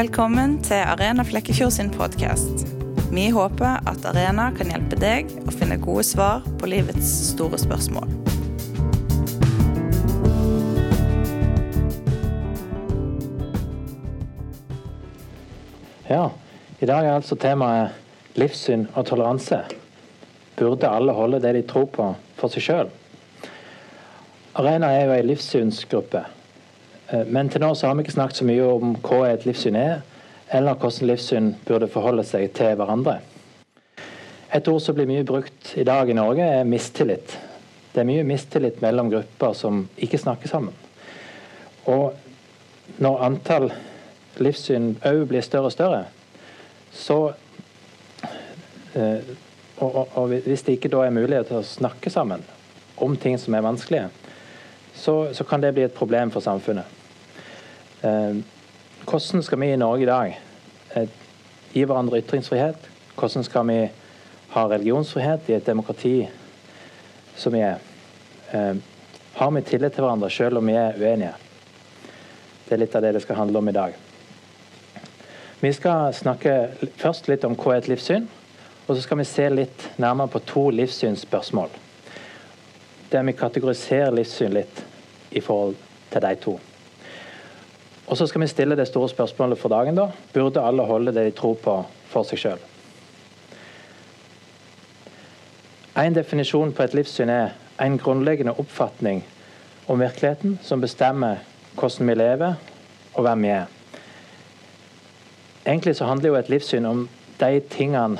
Velkommen til Arena Flekkefjord sin podkast. Vi håper at Arena kan hjelpe deg å finne gode svar på livets store spørsmål. Ja, i dag er altså temaet livssyn og toleranse. Burde alle holde det de tror på, for seg sjøl? Arena er jo ei livssynsgruppe. Eh, men til nå så har vi ikke snakket så mye om hva et livssyn er, eller hvordan livssyn burde forholde seg til hverandre. Et ord som blir mye brukt i dag i Norge, er mistillit. Det er mye mistillit mellom grupper som ikke snakker sammen. Og når antall livssyn òg blir større og større, så eh, og, og, og, hvis det ikke da er mulighet til å snakke sammen om ting som er vanskelige, så, så kan det bli et problem for samfunnet. Eh, hvordan skal vi i Norge i dag eh, gi hverandre ytringsfrihet? Hvordan skal vi ha religionsfrihet i et demokrati som vi er? Eh, har vi tillit til hverandre selv om vi er uenige? Det er litt av det det skal handle om i dag. Vi skal snakke først litt om hva er et livssyn, og så skal vi se litt nærmere på to livssynsspørsmål. Der vi kategoriserer livssyn litt i forhold til de to. Og så skal vi stille det store spørsmålet for dagen, da. Burde alle holde det de tror på, for seg sjøl? En definisjon på et livssyn er en grunnleggende oppfatning om virkeligheten som bestemmer hvordan vi lever og hvem vi er. Egentlig så handler jo et livssyn om de tingene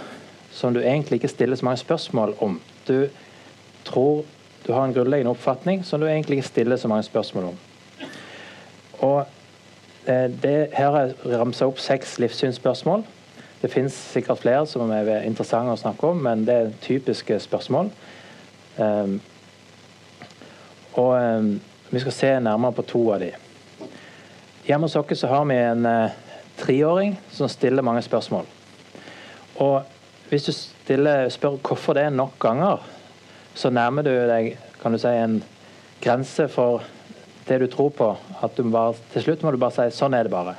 som du egentlig ikke stiller så mange spørsmål om. Du tror du har en grunnleggende oppfatning som du egentlig ikke stiller så mange spørsmål om. Og det, Her jeg ramsa opp seks livssynsspørsmål. Det finnes sikkert flere som er interessante å snakke om, men det er typiske spørsmål. Um, og um, Vi skal se nærmere på to av de. Hjemme hos oss har vi en uh, treåring som stiller mange spørsmål. Og Hvis du stiller, spør hvorfor det er nok ganger, så nærmer du deg kan du si, en grense for det du tror på. At du bare, til slutt må du bare si 'sånn er det bare'.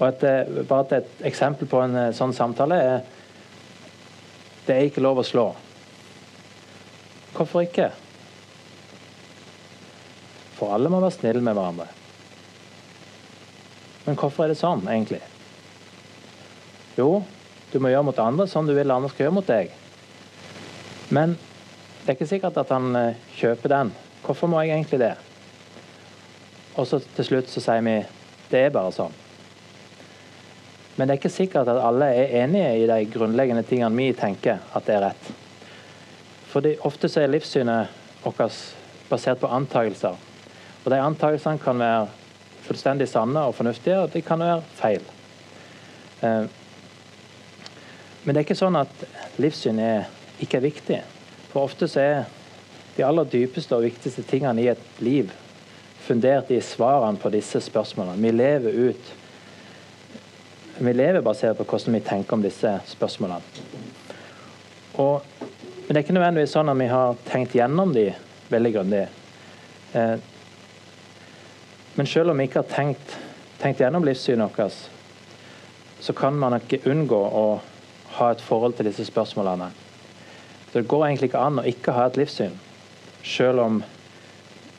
Og et, eh, bare et eksempel på en eh, sånn samtale er det er ikke lov å slå. Hvorfor ikke? For alle må være snille med hverandre. Men hvorfor er det sånn, egentlig? Jo, du må gjøre mot andre sånn du vil andre skal gjøre mot deg. Men det er ikke sikkert at han eh, kjøper den. Hvorfor må jeg egentlig det? Og så til slutt så sier vi det er bare sånn. Men det er ikke sikkert at alle er enige i de grunnleggende tingene vi tenker at det er rett. Fordi ofte så er livssynet vårt basert på antakelser. Og de antakelsene kan være fullstendig sanne og fornuftige, og de kan være feil. Eh, men det er ikke sånn at livssyn er, ikke er viktig. For ofte så er de aller dypeste og viktigste tingene i et liv fundert i svarene på disse spørsmålene. Vi lever ut Vi lever basert på hvordan vi tenker om disse spørsmålene. Og, men det er ikke nødvendigvis sånn at vi har tenkt gjennom de veldig grundig. Eh, men selv om vi ikke har tenkt, tenkt gjennom livssynet vårt, så kan man ikke unngå å ha et forhold til disse spørsmålene. Det går egentlig ikke an å ikke ha et livssyn, selv om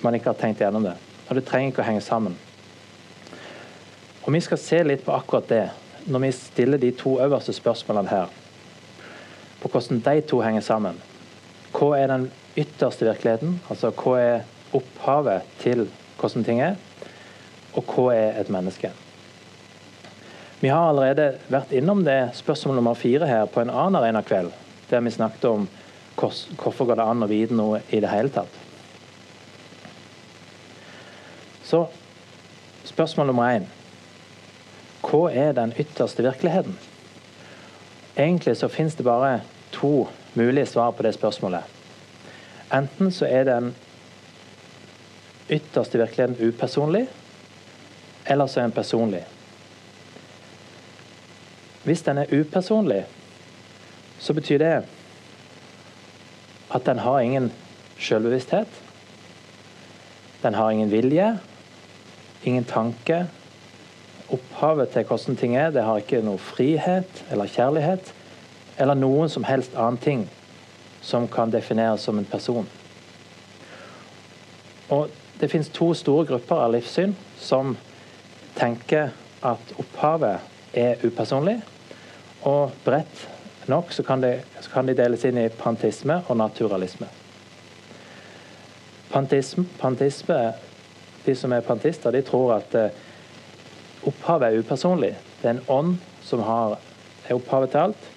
man ikke har tenkt gjennom det. Og det trenger ikke å henge sammen. Og Vi skal se litt på akkurat det når vi stiller de to øverste spørsmålene her. På hvordan de to henger sammen. Hva er den ytterste virkeligheten? Altså hva er opphavet til hvordan ting er? Og hva er et menneske? Vi har allerede vært innom det spørsmål nummer fire her på en annen arena kveld, der vi snakket om Hvorfor går det an å vite noe i det hele tatt? Så spørsmål nummer én. Hva er den ytterste virkeligheten? Egentlig så finnes det bare to mulige svar på det spørsmålet. Enten så er den ytterste virkeligheten upersonlig, eller så er den personlig. Hvis den er upersonlig, så betyr det at den har ingen selvbevissthet. Den har ingen vilje, ingen tanke opphavet til hvordan ting er. Det har ikke noe frihet eller kjærlighet eller noen som helst annen ting som kan defineres som en person. Og Det finnes to store grupper av livssyn som tenker at opphavet er upersonlig. Og bredt nok så kan, de, så kan de deles inn i pantisme og naturalisme. Pantisme, pantisme De som er pantister, de tror at eh, opphavet er upersonlig. Det er en ånd som har, er opphavet til alt,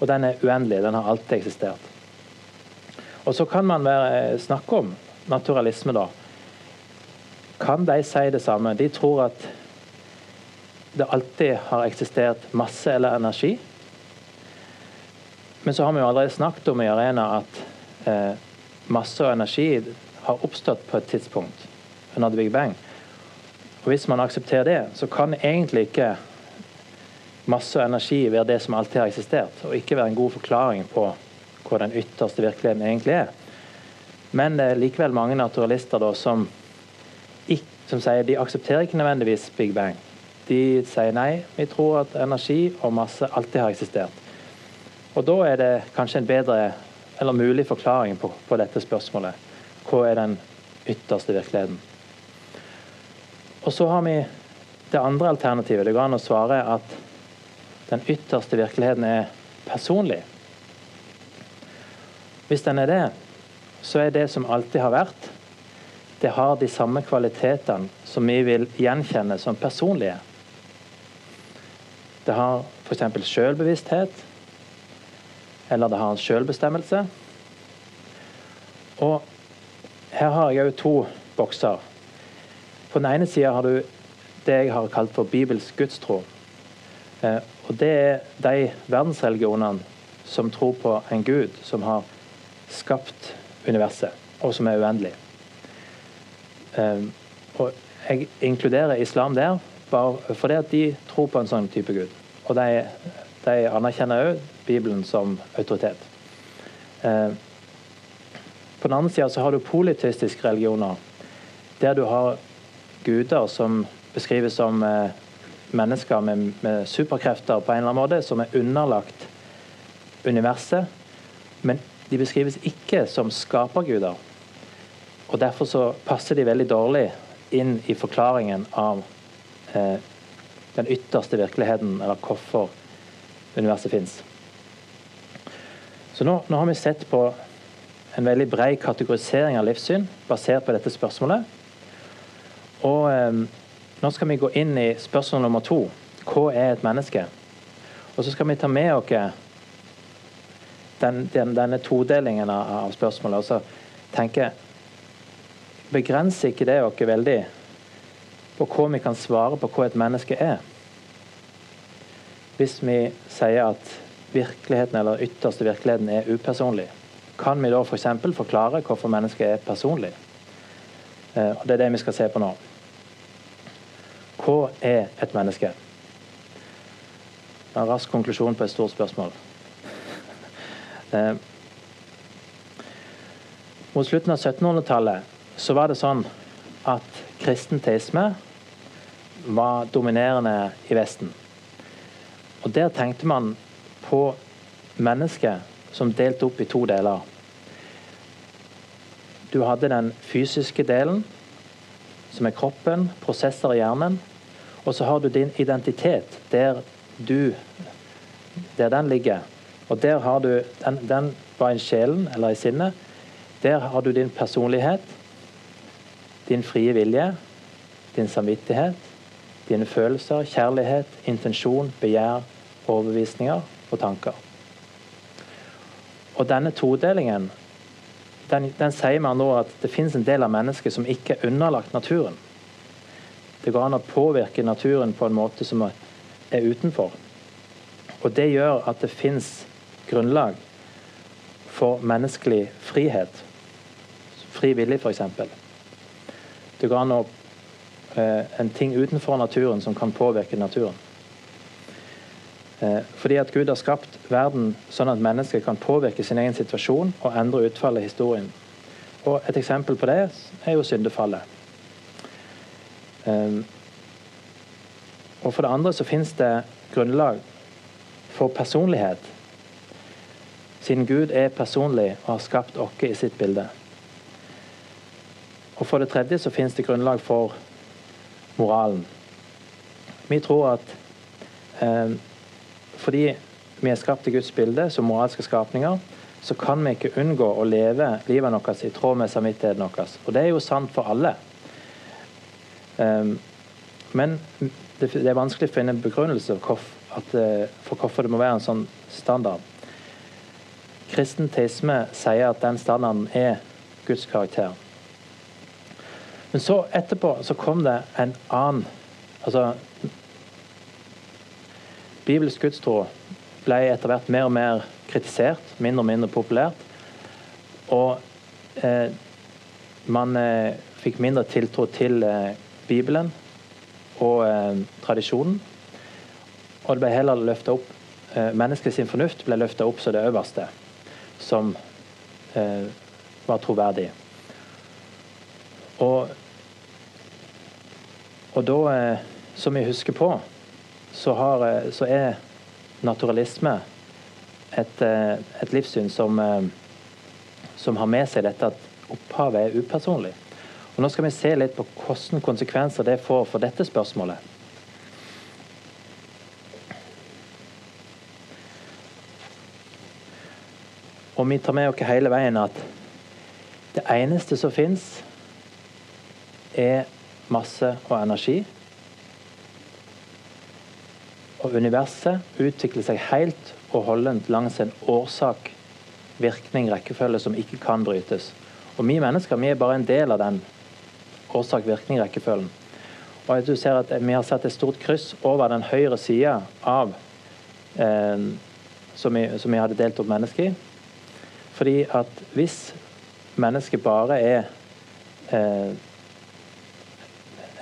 og den er uendelig. Den har alltid eksistert. Og så kan man være, snakke om naturalisme, da. Kan de si det samme? De tror at det alltid har eksistert masse eller energi. Men så har vi jo allerede snakket om i Arena at eh, masse og energi har oppstått på et tidspunkt under The Big Bang. Og Hvis man aksepterer det, så kan egentlig ikke masse og energi være det som alltid har eksistert, og ikke være en god forklaring på hva den ytterste virkeligheten egentlig er. Men det er likevel mange naturalister da, som, som sier de aksepterer ikke nødvendigvis Big Bang. De sier nei, vi tror at energi og masse alltid har eksistert. Og da er det kanskje en bedre eller mulig forklaring på, på dette spørsmålet. Hva er den ytterste virkeligheten? Og så har vi det andre alternativet. Det går an å svare at den ytterste virkeligheten er personlig. Hvis den er det, så er det som alltid har vært, det har de samme kvalitetene som vi vil gjenkjenne som personlige. Det har f.eks. selvbevissthet, eller det har selvbestemmelse. Og her har jeg òg to bokser. På den ene sida har du det jeg har kalt for bibelsk gudstro. Eh, og det er de verdensreligionene som tror på en gud som har skapt universet, og som er uendelig. Eh, og jeg inkluderer islam der bare fordi at de tror på en sånn type gud. Og de, de anerkjenner òg Bibelen som autoritet. Eh, på den andre sida har du politistiske religioner, der du har guder som beskrives som eh, mennesker med, med, superkrefter på en eller annen måte, som er underlagt universet. Men de beskrives ikke som skaperguder. Og Derfor så passer de veldig dårlig inn i forklaringen av eh, den ytterste virkeligheten, eller hvorfor universet fins. Så nå, nå, har vi sett på en veldig bred kategorisering av livssyn basert på dette spørsmålet. Og eh, nå skal vi gå inn i spørsmål nummer to. Hva er et menneske? Og så skal vi ta med oss den, den, denne todelingen av, spørsmålet. Og så tenke Begrenser ikke det oss veldig på hva vi kan svare på hva et menneske er? Hvis vi sier at virkeligheten eller ytterste virkeligheten er upersonlig, kan vi da f.eks. For forklare hvorfor mennesket er personlig? Eh, og Det er det vi skal se på nå. Hva er et menneske? En rask konklusjon på et stort spørsmål. Eh, mot slutten av 1700-tallet så var det sånn at kristen teisme var dominerende i Vesten. Og Der tenkte man på mennesket som delte opp i to deler. Du hadde den fysiske delen, som er kroppen, prosesser i hjernen. Og så har du din identitet der du Der den ligger. Og der har du den, den var i sjelen, eller i sinnet. Der har du din personlighet, din frie vilje, din samvittighet, dine følelser, kjærlighet, intensjon, begjær, overbevisninger og tanker. Og denne todelingen den, den sier man nå at det finnes en del av mennesket som ikke er underlagt naturen. Det går an å påvirke naturen på en måte som er utenfor. Og det gjør at det fins grunnlag for menneskelig frihet. Fri vilje, f.eks. Det går an å eh, En ting utenfor naturen som kan påvirke naturen. Eh, fordi at Gud har skapt verden sånn at mennesker kan påvirke sin egen situasjon og endre utfallet i historien. Og Et eksempel på det er jo syndefallet. Ehm, Og for det andre så fins det grunnlag for personlighet. Siden Gud er personlig og har skapt oss i sitt bilde. Og for det tredje så finnes det grunnlag for moralen. Vi tror at eh, fordi vi er skapt i Guds bilde som moralske skapninger, så kan vi ikke unngå å leve livet vårt i tråd med samvittigheten vår. Og det er jo sant for alle. Um, men det, er vanskelig å finne en begrunnelse eh, for hvorfor det må være en sånn standard. Kristen teisme sier at den standarden er Guds karakter. Men så etterpå så kom det en annen Altså Bibelsk gudstro ble etter hvert mer og mer kritisert, mindre og mindre populært. Og eh, man eh, fikk mindre tiltro til eh, Bibelen og eh, tradisjonen. Og det ble heller løfta opp eh, Menneskets fornuft ble løfta opp som det øverste, som eh, var troverdig. Og og da, eh, som vi husker på, så, har, eh, så er naturalisme et, eh, et livssyn som, som, har med seg dette at opphavet er upersonlig. Og Nå skal vi se litt på hvilke konsekvenser det får for dette spørsmålet. Og vi tar med oss hele veien at det eneste som fins, er masse og energi. Og universet utvikler seg helt og holdent langs en årsak-virkning-rekkefølge som ikke kan brytes. Og vi mennesker vi er bare en del av den årsak-virkning-rekkefølgen. Og du ser at Vi har satt et stort kryss over den høyre sida av eh, som, vi, som vi hadde delt opp mennesket i. Fordi at hvis mennesket bare er eh,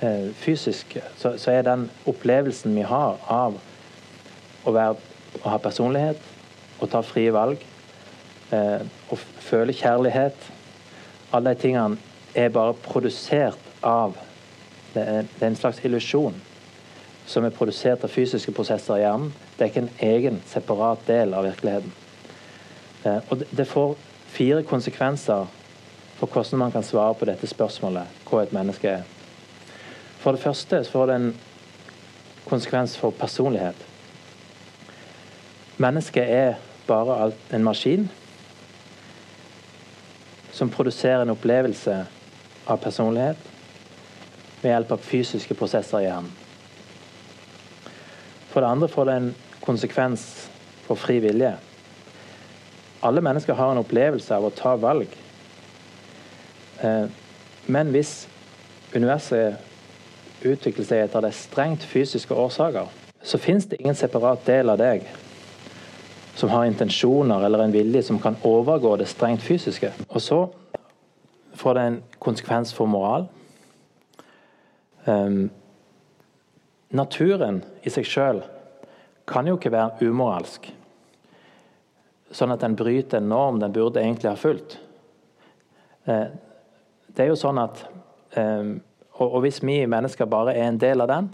Eh, fysisk, så, så, er den opplevelsen vi har av å, være, å ha personlighet, å ta frie valg, eh, å føle kjærlighet Alle de tingene er bare produsert av Det er, en slags illusjon som er produsert av fysiske prosesser i hjernen. Det er ikke en egen, separat del av virkeligheten. Eh, og det, det får fire konsekvenser for hvordan man kan svare på dette spørsmålet hva et menneske er. For det første så får det en konsekvens for personlighet. Mennesket er bare en maskin som produserer en opplevelse av personlighet ved hjelp av fysiske prosesser i hjernen. For det andre får det en konsekvens for fri vilje. Alle mennesker har en opplevelse av å ta valg. Eh, men hvis universet utvikler seg etter det strengt fysiske årsaker, så fins det ingen separat del av deg som har intensjoner eller en vilje som kan overgå det strengt fysiske. Og så får det en konsekvens for moral. Um, naturen i seg sjøl kan jo ikke være umoralsk. Sånn at den bryter en norm den burde egentlig ha fulgt. Uh, det er jo sånn at um, og, og, hvis vi mennesker bare er en del av den,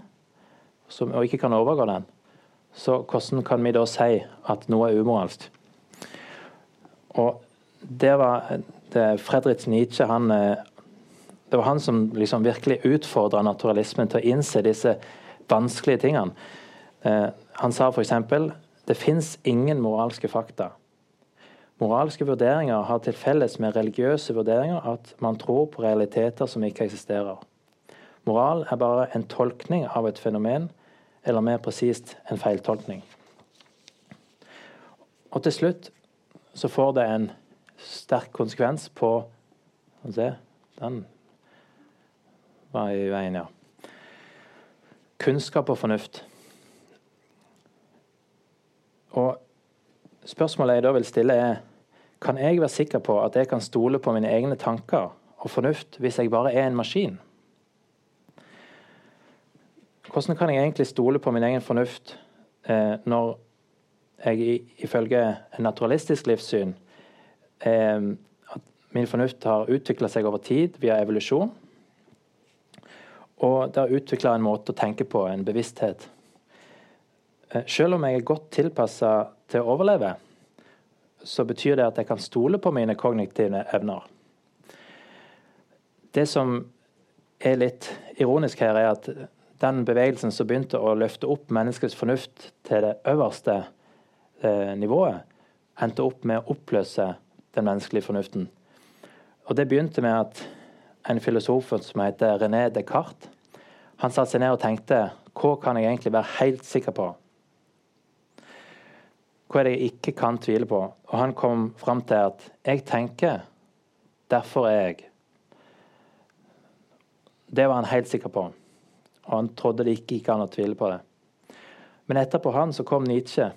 som, og ikke kan overgå den, så hvordan kan vi da si at noe er umoralsk? Og det var Fredrik Nietzsche han, eh, Det var han som liksom virkelig utfordra naturalismen til å innse disse vanskelige tingene. Eh, han sa f.eks.: Det fins ingen moralske fakta. Moralske vurderinger har til felles med religiøse vurderinger at man tror på realiteter som ikke eksisterer. Moral er bare en tolkning av et fenomen, eller mer presist en feiltolkning. Og til slutt så får det en sterk konsekvens på se, Den var i veien, ja. Kunnskap og fornuft. Og spørsmålet jeg da vil stille, er kan jeg være sikker på at jeg kan stole på mine egne tanker og fornuft hvis jeg bare er en maskin? Hvordan kan jeg egentlig stole på min egen fornuft eh, når jeg ifølge en naturalistisk livssyn eh, at min fornuft har utvikla seg over tid via evolusjon? Og det har utvikla en måte å tenke på, en bevissthet. Eh, selv om jeg er godt tilpassa til å overleve, så betyr det at jeg kan stole på mine kognitive evner. Det som er litt ironisk her, er at den bevegelsen som begynte å løfte opp menneskets fornuft til det øverste eh, nivået, endte opp med å oppløse den menneskelige fornuften. Og Det begynte med at en filosof som heter René Descartes, han satte seg ned og tenkte hva kan jeg egentlig være helt sikker på? Hva er det jeg ikke kan tvile på? Og han kom fram til at jeg tenker, derfor er jeg. Det var han helt sikker på. Og han trodde det ikke gikk an å tvile på det. Men etterpå han så kom Nietzsche,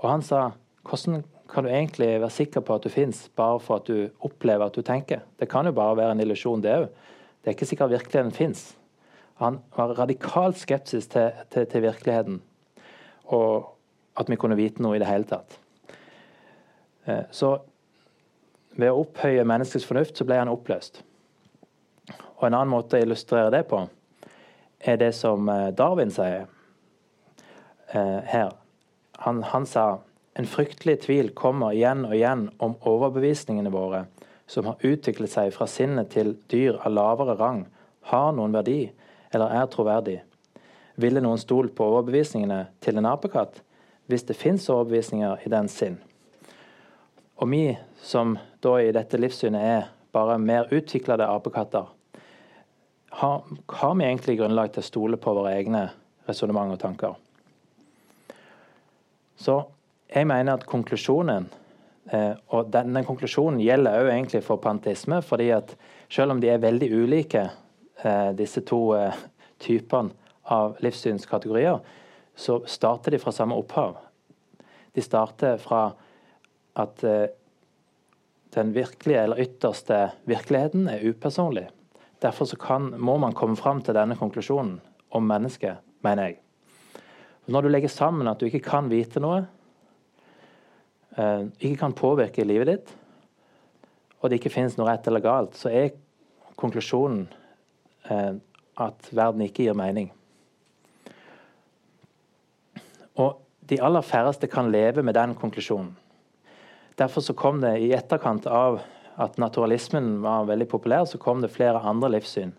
og han sa hvordan kan du egentlig være sikker på at du fins, bare for at du opplever at du tenker? Det kan jo bare være en illusjon, det òg. Det er ikke sikkert virkeligheten fins. Han var radikalt skepsis til, til, til, virkeligheten, og at vi kunne vite noe i det hele tatt. Eh, så ved å opphøye menneskets fornuft, så ble han oppløst. Og En annen måte å illustrere det på, er det som eh, Darwin sier eh, her. Han, han sa en fryktelig tvil kommer igjen og igjen om overbevisningene våre, som har utviklet seg fra sinnet til dyr av lavere rang, har noen verdi eller er troverdig. Ville noen stolt på overbevisningene til en apekatt, hvis det fins overbevisninger i den sinn? Og vi som da i dette livssynet er bare mer utviklede apekatter, har, har vi egentlig grunnlag til å stole på våre egne resonnement og tanker? Så jeg mener at konklusjonen eh, og denne konklusjonen gjelder òg egentlig for panteisme, fordi at selv om de er veldig ulike, eh, disse to eh, typene av livssynskategorier, så starter de fra samme opphav. De starter fra at den virkelige eller ytterste virkeligheten er upersonlig. Derfor kan, må man komme fram til denne konklusjonen om mennesket, mener jeg. Når du legger sammen at du ikke kan vite noe, ikke kan påvirke livet ditt, og det ikke finnes noe rett eller galt, så er konklusjonen eh, at verden ikke gir mening. Og de aller færreste kan leve med den konklusjonen. Derfor så kom det i etterkant av at naturalismen var veldig populær, så kom det flere andre livssyn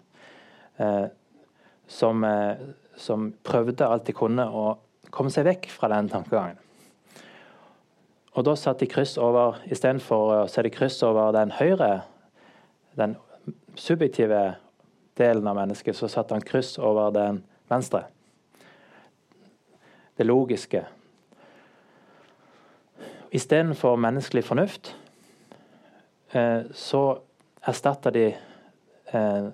eh, som, eh, som, prøvde alt de kunne å komme seg vekk fra den tankegangen. Og da satte de kryss over Istedenfor å sette kryss over den høyre, den subjektive delen av mennesket, så satte han kryss over den venstre. Det logiske. Istedenfor menneskelig fornuft, eh, så erstatta de eh,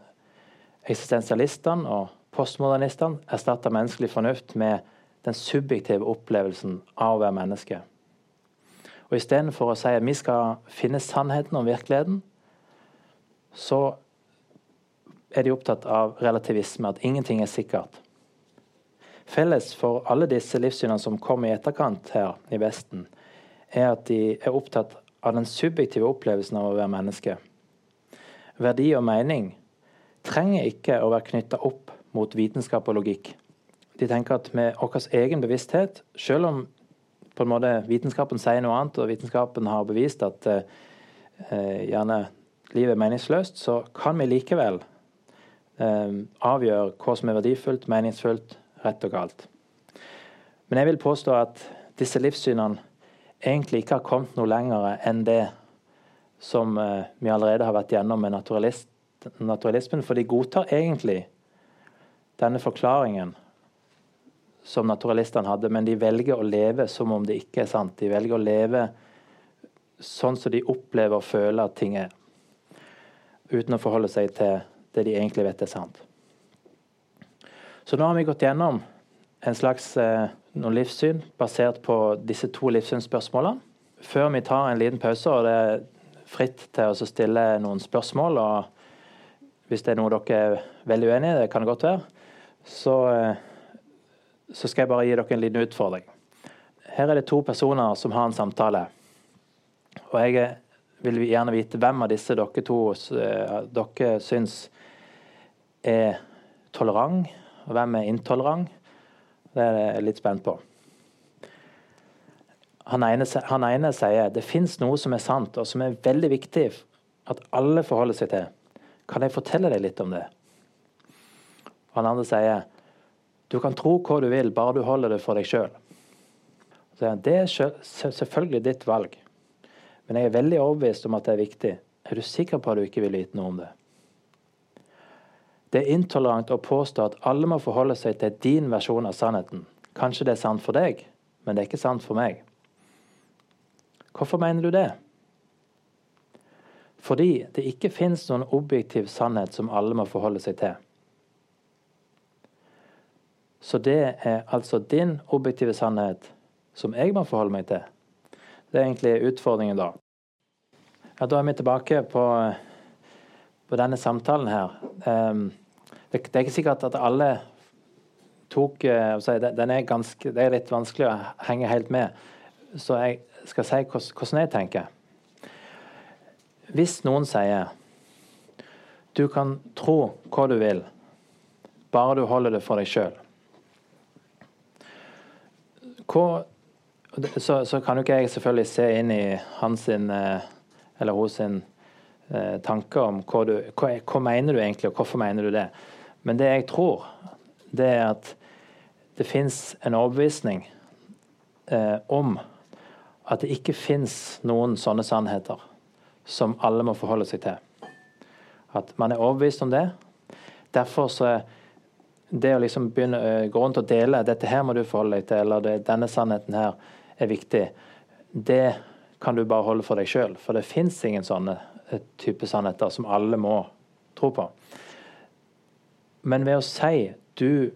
eksistensialistene og postmodernistene erstatta menneskelig fornuft med den subjektive opplevelsen av å være menneske. Og Istedenfor å si at vi skal finne sannheten om virkeligheten, så er de opptatt av relativisme, at ingenting er sikkert. Felles for alle disse livssynene som kom i etterkant her i Vesten, er at de er opptatt av den subjektive opplevelsen av å være menneske. Verdi og mening trenger ikke å være knytta opp mot vitenskap og logikk. De tenker at med vår egen bevissthet, selv om på en måte vitenskapen sier noe annet, og vitenskapen har bevist at eh, eh, gjerne livet er meningsløst, så kan vi likevel eh, avgjøre hva som er verdifullt, meningsfullt, rett og galt. Men jeg vil påstå at disse livssynene egentlig ikke har kommet noe lenger enn det som eh, vi allerede har vært gjennom med naturalist, naturalismen, for de godtar egentlig denne forklaringen som naturalistene hadde, men de velger å leve som om det ikke er sant. De velger å leve sånn som de opplever og føler at ting er, uten å forholde seg til det de egentlig vet er sant. Så nå har vi gått gjennom en slags eh, noen livssyn basert på disse to livssynsspørsmålene. Før vi tar en liten pause, og det er fritt til å stille noen spørsmål og Hvis det er noe dere er veldig uenig i, det kan det godt være, så eh, så skal jeg bare gi dere en liten utfordring. Her er det to personer som har en samtale. Og jeg vil gjerne vite hvem av disse dere to eh, dere syns er tolerant, og hvem er intolerant. Det er jeg litt spent på. han ene, han ene sier det fins noe som er sant, og som er veldig viktig at alle forholder seg til. Kan jeg fortelle deg litt om det? Og han andre sier du kan tro hva du vil, bare du holder det for deg sjøl. Det er selvfølgelig ditt valg, men jeg er veldig overbevist om at det er viktig. Er du sikker på at du ikke vil vite noe om det? Det er intolerant å påstå at alle må forholde seg til din versjon av sannheten. Kanskje det er sant for deg, men det er ikke sant for meg. Hvorfor mener du det? Fordi det ikke finnes noen objektiv sannhet som alle må forholde seg til. Så det er altså din objektive sannhet som jeg må forholde meg til. Det er egentlig utfordringen da. Ja, da er vi tilbake på, på denne samtalen her. Um, det, det, er ikke sikkert at alle tok uh, den er ganske, Det er litt vanskelig å henge helt med. Så jeg skal si hvordan jeg tenker. Hvis noen sier du kan tro hva du vil, bare du holder det for deg sjøl. Så, så, kan jo ikke jeg selvfølgelig se inn i hans eh, eller hos sin eh, tanke om hva, du, hva, hva mener du egentlig, og hvorfor mener du det. Men det jeg tror, det er at det fins en overbevisning eh, om at det ikke fins noen sånne sannheter som alle må forholde seg til. At man er overbevist om det. Derfor så er det å liksom begynne gå rundt og dele 'dette her må du forholde deg til', eller 'denne sannheten her er viktig', det kan du bare holde for deg sjøl. For det fins ingen sånne type sannheter som alle må tro på. Men ved å si 'du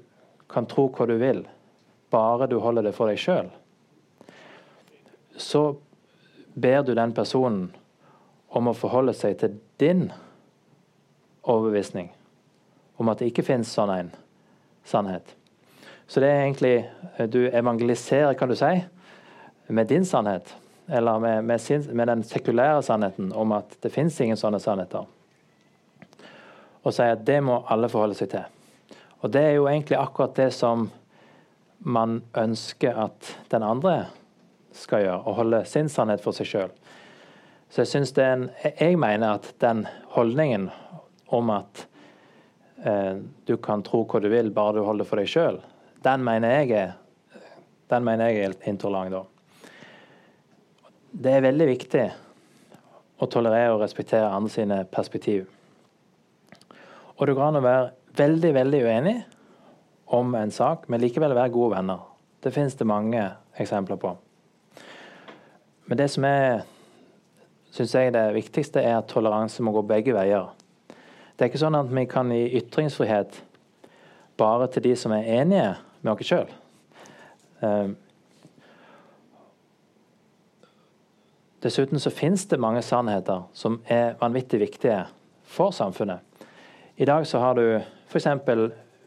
kan tro hva du vil', bare du holder det for deg sjøl, så ber du den personen om å forholde seg til din overbevisning om at det ikke finnes sånn en sannhet. Så det er egentlig eh, Du evangeliserer, kan du si, med din sannhet. Eller med, med, sin, med den sekulære sannheten om at det finnes ingen sånne sannheter. Og sier at det må alle forholde seg til. Og det er jo egentlig akkurat det som man ønsker at den andre skal gjøre. Å holde sin sannhet for seg sjøl. Så jeg synes det er en, jeg mener at den holdningen om at du kan tro hva du vil, bare du holder for deg sjøl, den mener jeg er den mener jeg er intolerant. da. Det er veldig viktig å tolerere og respektere andre sine perspektiv. Og det går an å være veldig, veldig uenig om en sak, men likevel være gode venner. Det finnes det mange eksempler på. Men det som er syns jeg det viktigste er at toleranse må gå begge veier. Det er ikke sånn at vi kan gi ytringsfrihet bare til de som er enige med oss sjøl. Ehm, dessuten så finnes det mange sannheter som er vanvittig viktige for samfunnet. I dag så har du f.eks.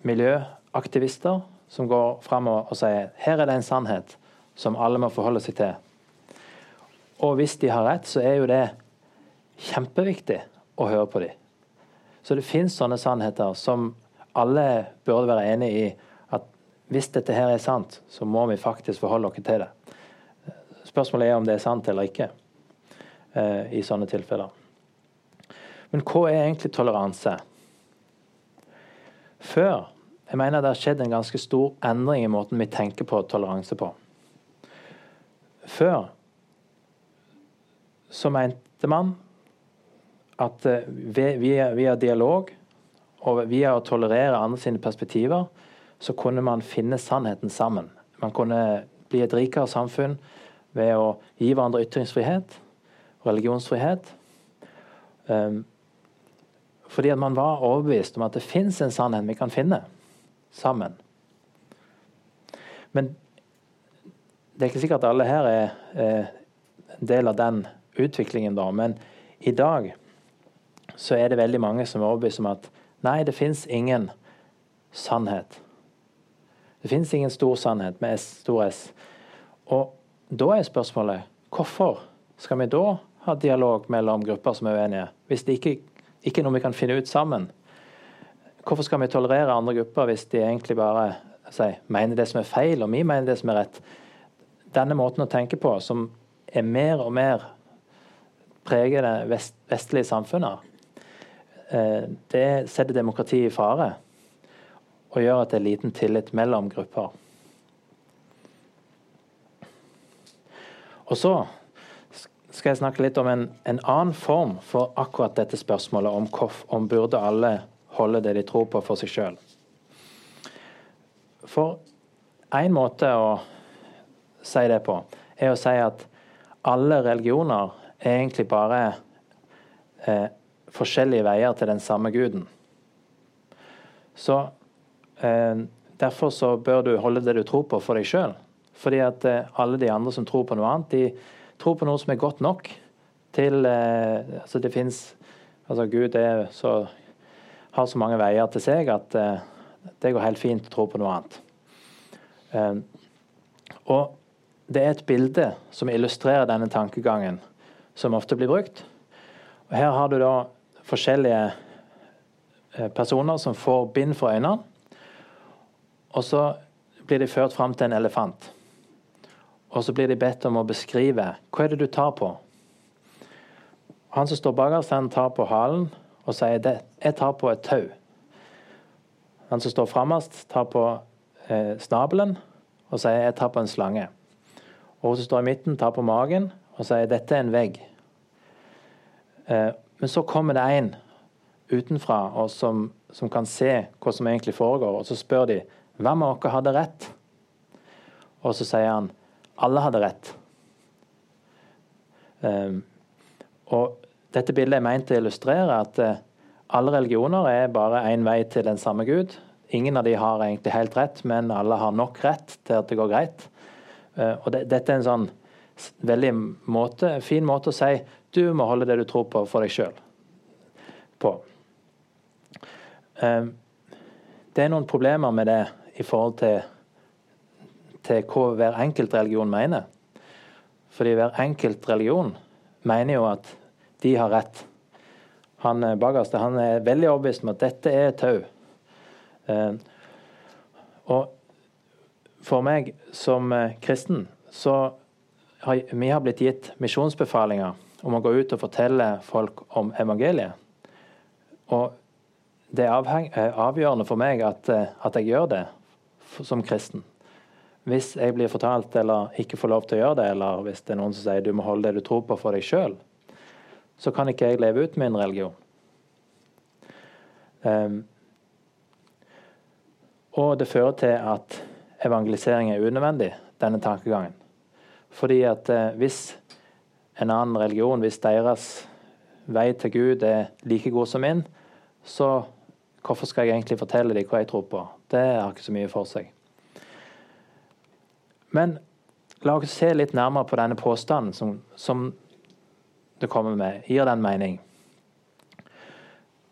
miljøaktivister som går fram og, og sier her er det en sannhet som alle må forholde seg til. Og hvis de har rett, så er jo det kjempeviktig å høre på dem. Så det fins sånne sannheter som alle burde være enig i. At hvis dette her er sant, så må vi faktisk forholde oss til det. Spørsmålet er om det er sant eller ikke eh, i sånne tilfeller. Men hva er egentlig toleranse? Før jeg mener det har skjedd en ganske stor endring i måten vi tenker på toleranse på. Før så mente man at eh, via, via, dialog og via å tolerere andre sine perspektiver, så kunne man finne sannheten sammen. Man kunne bli et rikere samfunn ved å gi hverandre ytringsfrihet, religionsfrihet. Um, fordi at man var overbevist om at det fins en sannhet vi kan finne sammen. Men det er ikke sikkert at alle her er, er en del av den utviklingen, da. Men i dag så er det veldig mange som er overbevist om at nei, det fins ingen sannhet. Det fins ingen stor sannhet med S, stor S. Og da er spørsmålet hvorfor skal vi da ha dialog mellom grupper som er uenige, hvis det ikke, ikke er noe vi kan finne ut sammen? Hvorfor skal vi tolerere andre grupper hvis de egentlig bare sier, mener det som er feil, og vi mener det som er rett? denne måten å tenke på, som er mer og mer preger det vest, vestlige samfunnet, det setter demokratiet i fare og gjør at det er liten tillit mellom grupper. Og så skal jeg snakke litt om en, en annen form for akkurat dette spørsmålet om, om burde alle holde det de tror på, for seg sjøl. For én måte å si det på, er å si at alle religioner er egentlig bare eh, forskjellige veier til den samme guden. Så eh, Derfor så bør du holde det du tror på, for deg sjøl. Fordi at eh, alle de andre som tror på noe annet, de tror på noe som er godt nok til eh, Altså det fins Altså Gud er så, har så mange veier til seg at eh, det går helt fint å tro på noe annet. Eh, og det er et bilde som illustrerer denne tankegangen, som ofte blir brukt. Og Her har du da forskjellige eh, personer som får bind for øynene. Og så blir de ført fram til en elefant. Og så blir de bedt om å beskrive hva er det du tar på. Han som står bakerst, han tar på halen og sier det, jeg tar på et tau. Han som står fremmest, tar på eh, snabelen og sier jeg tar på en slange. Og hun som står i midten, tar på magen og sier dette er en vegg. Eh, men så kommer det en utenfra og som, som, kan se hva som egentlig foregår, og så spør de hvem av dere hadde rett? Og så sier han alle hadde rett. Um, og dette bildet er meint å illustrere at uh, alle religioner er bare én vei til den samme Gud. Ingen av de har egentlig helt rett, men alle har nok rett til at det går greit. Uh, og det, Dette er en sånn veldig måte, fin måte å si du må holde det du tror på, for deg sjøl. Um, det er noen problemer med det i forhold til til hva hver enkelt religion mener. Fordi hver enkelt religion mener jo at de har rett. Han eh, bakerste er veldig overbevist om at dette er tau. Eh, og for meg som eh, kristen så har vi har blitt gitt misjonsbefalinger om å gå ut og fortelle folk om evangeliet. Og det er avgjørende for meg at, at jeg gjør det som kristen. Hvis jeg blir fortalt eller ikke får lov til å gjøre det, eller hvis det er noen som sier du må holde det du tror på for deg sjøl, så kan ikke jeg leve ut min religion. Um, og det fører til at evangelisering er unødvendig, denne tankegangen. Fordi at eh, hvis en annen religion, hvis deres vei til Gud er like god som min, så hvorfor skal jeg egentlig fortelle dem hva jeg tror på? Det har ikke så mye for seg. Men la oss se litt nærmere på denne påstanden som, som det kommer med. Gir den mening?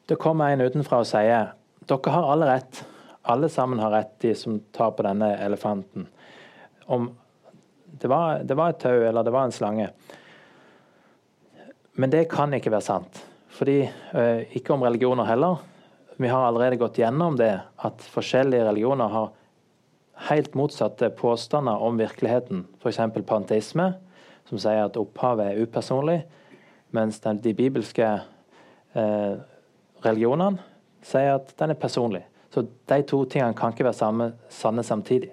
Det kommer en utenfra og sier dere har alle rett. Alle sammen har rett, de som tar på denne elefanten. Om det var, det var et tau eller det var en slange. Men det kan ikke være sant. Fordi, øh, Ikke om religioner heller. Vi har allerede gått gjennom det at forskjellige religioner har helt motsatte påstander om virkeligheten. F.eks. panteisme, som sier at opphavet er upersonlig, mens de bibelske eh, religionene sier at den er personlig. Så de to tingene kan ikke være samme, sanne samtidig.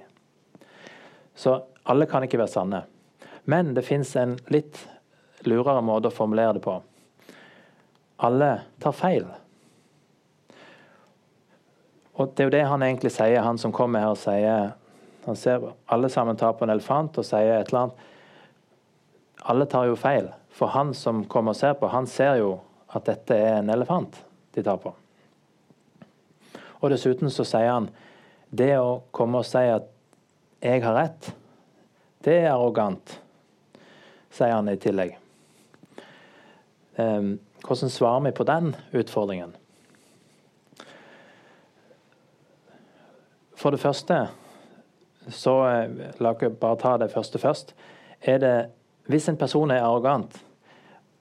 Så alle kan ikke være sanne. Men det fins en litt lurere måte å formulere det på. Alle tar feil. Og Det er jo det han egentlig sier, han som kommer her og sier Han ser alle sammen tar på en elefant og sier et eller annet. Alle tar jo feil. For han som kommer og ser på, han ser jo at dette er en elefant de tar på. Og dessuten så sier han det å komme og si at 'jeg har rett', det er arrogant, sier han i tillegg. Ehm, hvordan svarer vi på den utfordringen? For det første, så eh, la oss bare ta det første først. Er det, hvis en person er arrogant,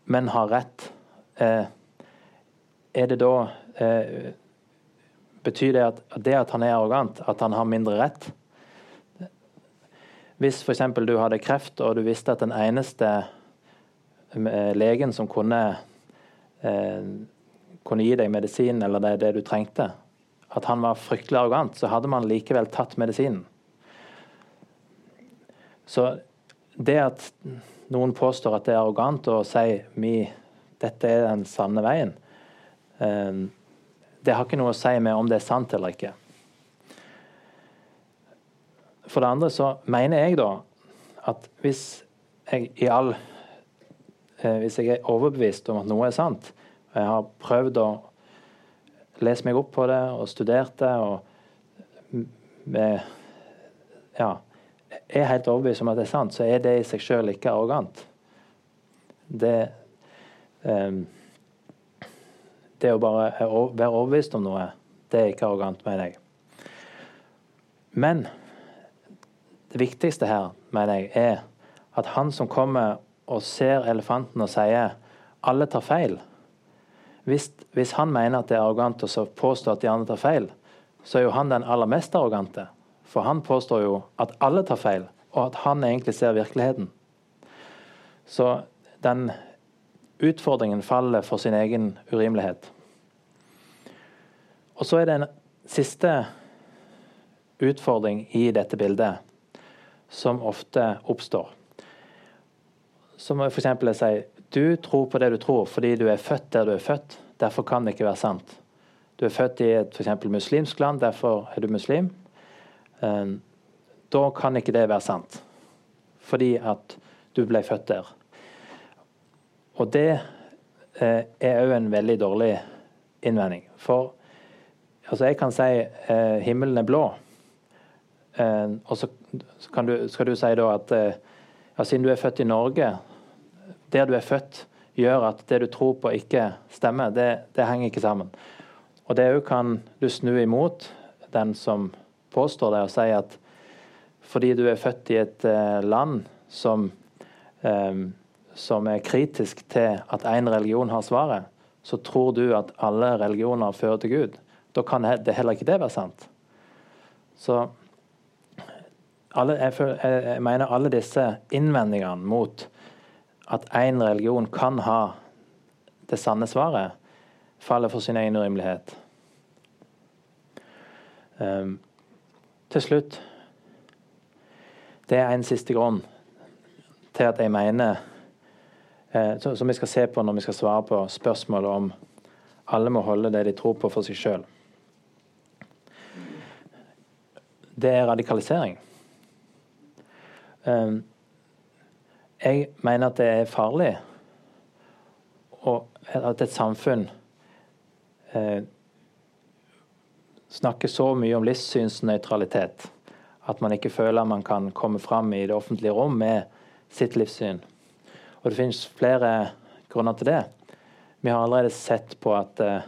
men har rett, eh, er det da eh, Betyr det at det at han er arrogant, at han har mindre rett? Hvis f.eks. du hadde kreft, og du visste at den eneste legen som kunne, eh, kunne gi deg medisin eller det, det du trengte, at han var fryktelig arrogant, så hadde man likevel tatt medisinen. Så det at noen påstår at det er arrogant å si mi, dette er den sanne veien, eh, det har ikke noe å si med om det er sant eller ikke. For det andre så mener jeg da at hvis jeg i all Hvis jeg er overbevist om at noe er sant, og jeg har prøvd å lese meg opp på det og studert det og med, ja, er helt overbevist om at det er sant, så er det i seg sjøl ikke arrogant. Det um, Det å bare være overbevist om noe, det er ikke arrogant, mener jeg. Men det viktigste her, mener jeg, er at han som kommer og ser elefanten og sier alle tar feil hvis, hvis han mener at det er arrogant å påstå at de andre tar feil, så er jo han den aller mest arrogante. For han påstår jo at alle tar feil, og at han egentlig ser virkeligheten. Så den utfordringen faller for sin egen urimelighet. Og så er det en siste utfordring i dette bildet som ofte oppstår. Som f.eks. jeg sier du tror på det du tror fordi du er født der du er født. Derfor kan det ikke være sant. Du er født i et for muslimsk land, derfor er du muslim. Eh, da kan ikke det være sant, fordi at du ble født der. Og det eh, er òg en veldig dårlig innvending. For altså jeg kan si eh, himmelen er blå, og så du, skal du si da at eh, ja, siden du er født i Norge, der du er født, gjør at det du tror på ikke stemmer. Det, det henger ikke sammen. Og det òg kan du snu imot den som påstår det, og si at fordi du er født i et uh, land som, um, som er kritisk til at én religion har svaret, så tror du at alle religioner fører til Gud. Da kan det heller ikke det være sant. Så alle, jeg, føler, jeg, mener alle disse innvendingene mot at én religion kan ha det sanne svaret, faller for sin egen urimelighet. Um, til slutt Det er en siste grunn til at jeg mener eh, Som vi skal se på når vi skal svare på spørsmålet om alle må holde det de tror på for seg sjøl. Det er radikalisering. Ehm, jeg mener at det er farlig og at et samfunn eh, snakker så mye om livssynsnøytralitet at man ikke føler man kan komme fram i det offentlige rom med sitt livssyn. Og Det finnes flere grunner til det. Vi har allerede sett på at, eh,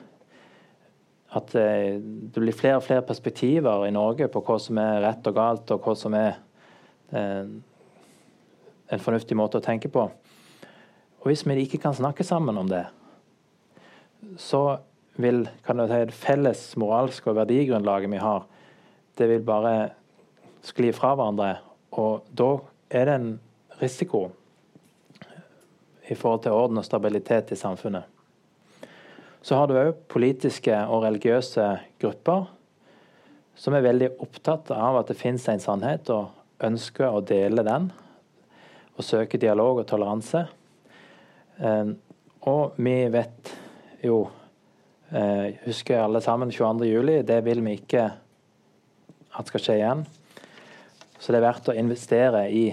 at eh, det blir flere og flere perspektiver i Norge på hva som er rett og galt, og hva som er Eh, en fornuftig måte å tenke på. Og Hvis vi ikke kan snakke sammen om det, så vil kan du si, det felles moralske og verdigrunnlaget vi har, det vil bare skli fra hverandre. Og da er det en risiko i forhold til orden og stabilitet i samfunnet. Så har du òg politiske og religiøse grupper som er veldig opptatt av at det finnes en sannhet, og ønsker å dele den og søke dialog og toleranse. Eh, og vi vet jo eh, Husker alle sammen 22.07. Det vil vi ikke at skal skje igjen. Så det er verdt å investere i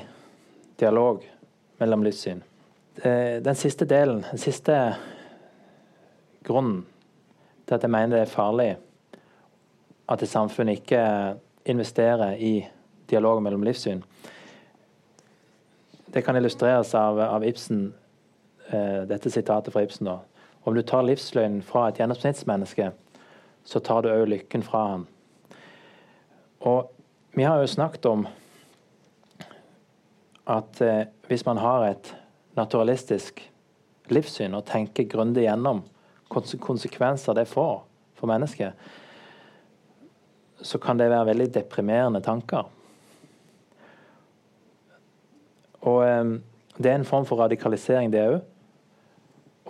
dialog mellom livssyn. Eh, den siste delen, den siste grunnen til at jeg mener det er farlig at et samfunn ikke investerer i dialog mellom livssyn. Det kan illustreres av, av Ibsen, eh, dette sitatet fra Ibsen. da. Om du tar livsløgnen fra et gjennomsnittsmenneske, så tar du òg lykken fra ham. Og vi har jo snakket om at eh, hvis man har et naturalistisk livssyn og tenker grundig gjennom konsekvenser det får for mennesket, så kan det være veldig deprimerende tanker. Og eh, det er en form for radikalisering, det òg.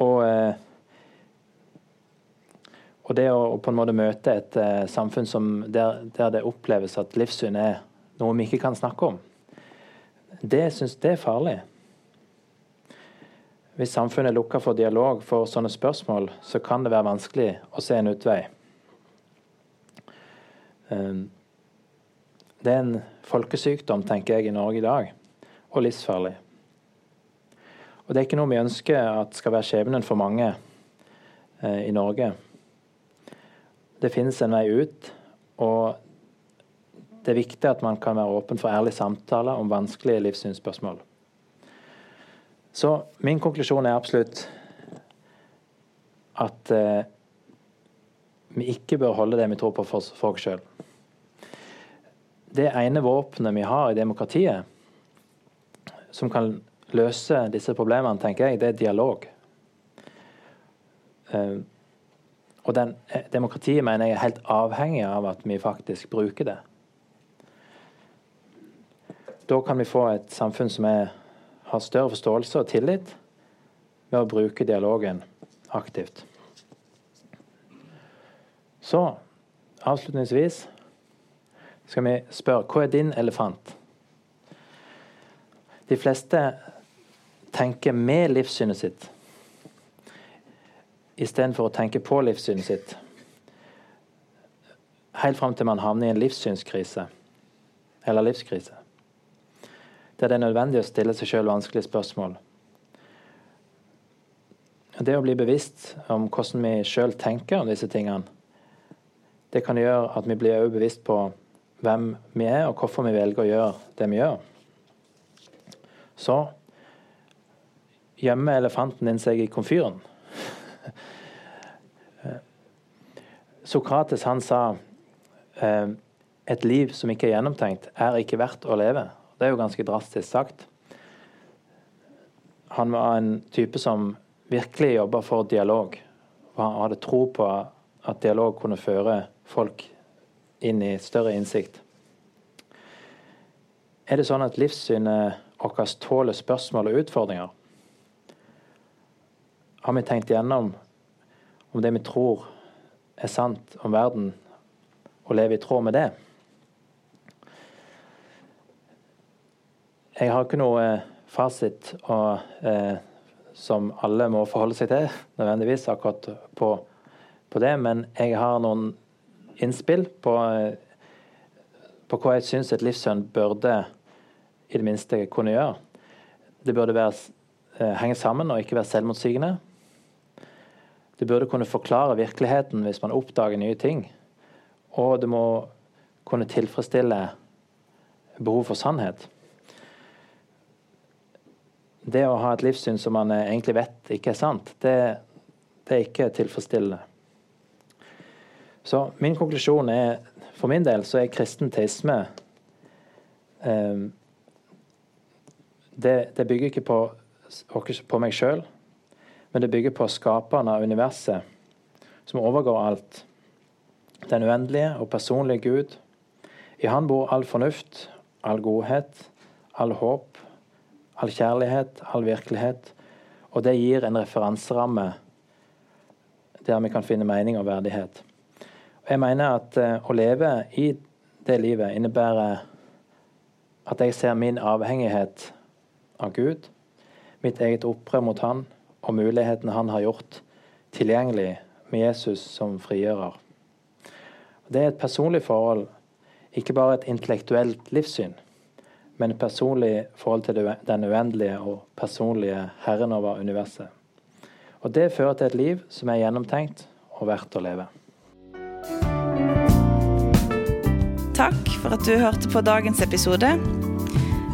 Og, eh, og det å, på en måte møte et eh, samfunn der, der, det oppleves at livssyn er noe vi ikke kan snakke om, det syns jeg er farlig. Hvis samfunnet lukker for dialog for sånne spørsmål, så kan det være vanskelig å se en utvei. Eh, det er en folkesykdom, tenker jeg, i Norge i dag, og livsfarlig. Og Det er ikke noe vi ønsker at skal være skjebnen for mange eh, i Norge. Det finnes en vei ut, og det er viktig at man kan være åpen for ærlig samtale om vanskelige livssynsspørsmål. Så min konklusjon er absolutt at eh, vi ikke bør holde det vi tror på for, for sjøl. Det ene våpenet vi har i demokratiet, som kan løse disse problemene, tenker jeg, det er dialog. Uh, og den, eh, demokratiet mener jeg er helt avhengig av at vi faktisk bruker det. Da kan vi få et samfunn som er, har større forståelse og tillit ved å bruke dialogen aktivt. Så avslutningsvis skal vi spørre hva er din elefant? De fleste tenker med livssynet sitt istedenfor å tenke på livssynet sitt. Helt fram til man havner i en livssynskrise eller livskrise. Der det er nødvendig å stille seg sjøl vanskelige spørsmål. Det å bli bevisst om hvordan vi sjøl tenker om disse tingene, det kan gjøre at vi blir bevisst på hvem vi er, og hvorfor vi velger å gjøre det vi gjør. Så gjemmer elefanten din seg i komfyren. Sokrates han sa eh, et liv som ikke er gjennomtenkt, er ikke verdt å leve. Det er jo ganske drastisk sagt. Han var en type som virkelig jobba for dialog. Og han hadde tro på at dialog kunne føre folk inn i større innsikt. Er det sånn at livssynet vårt tåler spørsmål og utfordringer? Har vi tenkt igjennom om det vi tror er sant om verden, og lever i tråd med det? Jeg har ikke noe eh, fasit og, eh, som alle må forholde seg til, nødvendigvis akkurat på, på det, men jeg har noen innspill på, på hva jeg syns et livssyn burde i det minste kunne gjøre. Det burde være, eh, henge sammen og ikke være selvmotsigende. Det burde kunne forklare virkeligheten hvis man oppdager nye ting. Og det må kunne tilfredsstille behov for sannhet. Det å ha et livssyn som man egentlig vet ikke er sant, det, det er ikke tilfredsstillende. Så min konklusjon er for min del så er kristen teisme eh, det, det, bygger ikke på, på meg sjøl, men det bygger på skaperen av universet, som overgår alt. Den uendelige og personlige Gud. I Han bor all fornuft, all godhet, all håp, all kjærlighet, all virkelighet. Og det gir en referanseramme der vi kan finne mening og verdighet. Jeg mener at uh, å leve i det livet innebærer at jeg ser min avhengighet av Gud, mitt eget opprør mot Han og mulighetene Han har gjort tilgjengelig med Jesus som frigjører. Det er et personlig forhold, ikke bare et intellektuelt livssyn, men et personlig forhold til den uendelige og personlige Herren over universet. Og Det fører til et liv som er gjennomtenkt og verdt å leve. Takk for at du hørte på dagens episode.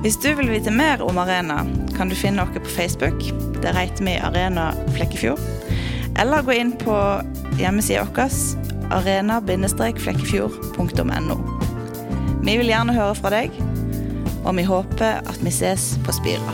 Hvis du vil vite mer om Arena, kan du finne oss på Facebook. Der heter vi Arena Flekkefjord. Eller gå inn på hjemmesida vår arena-flekkefjord.no. Vi vil gjerne høre fra deg, og vi håper at vi ses på Spira.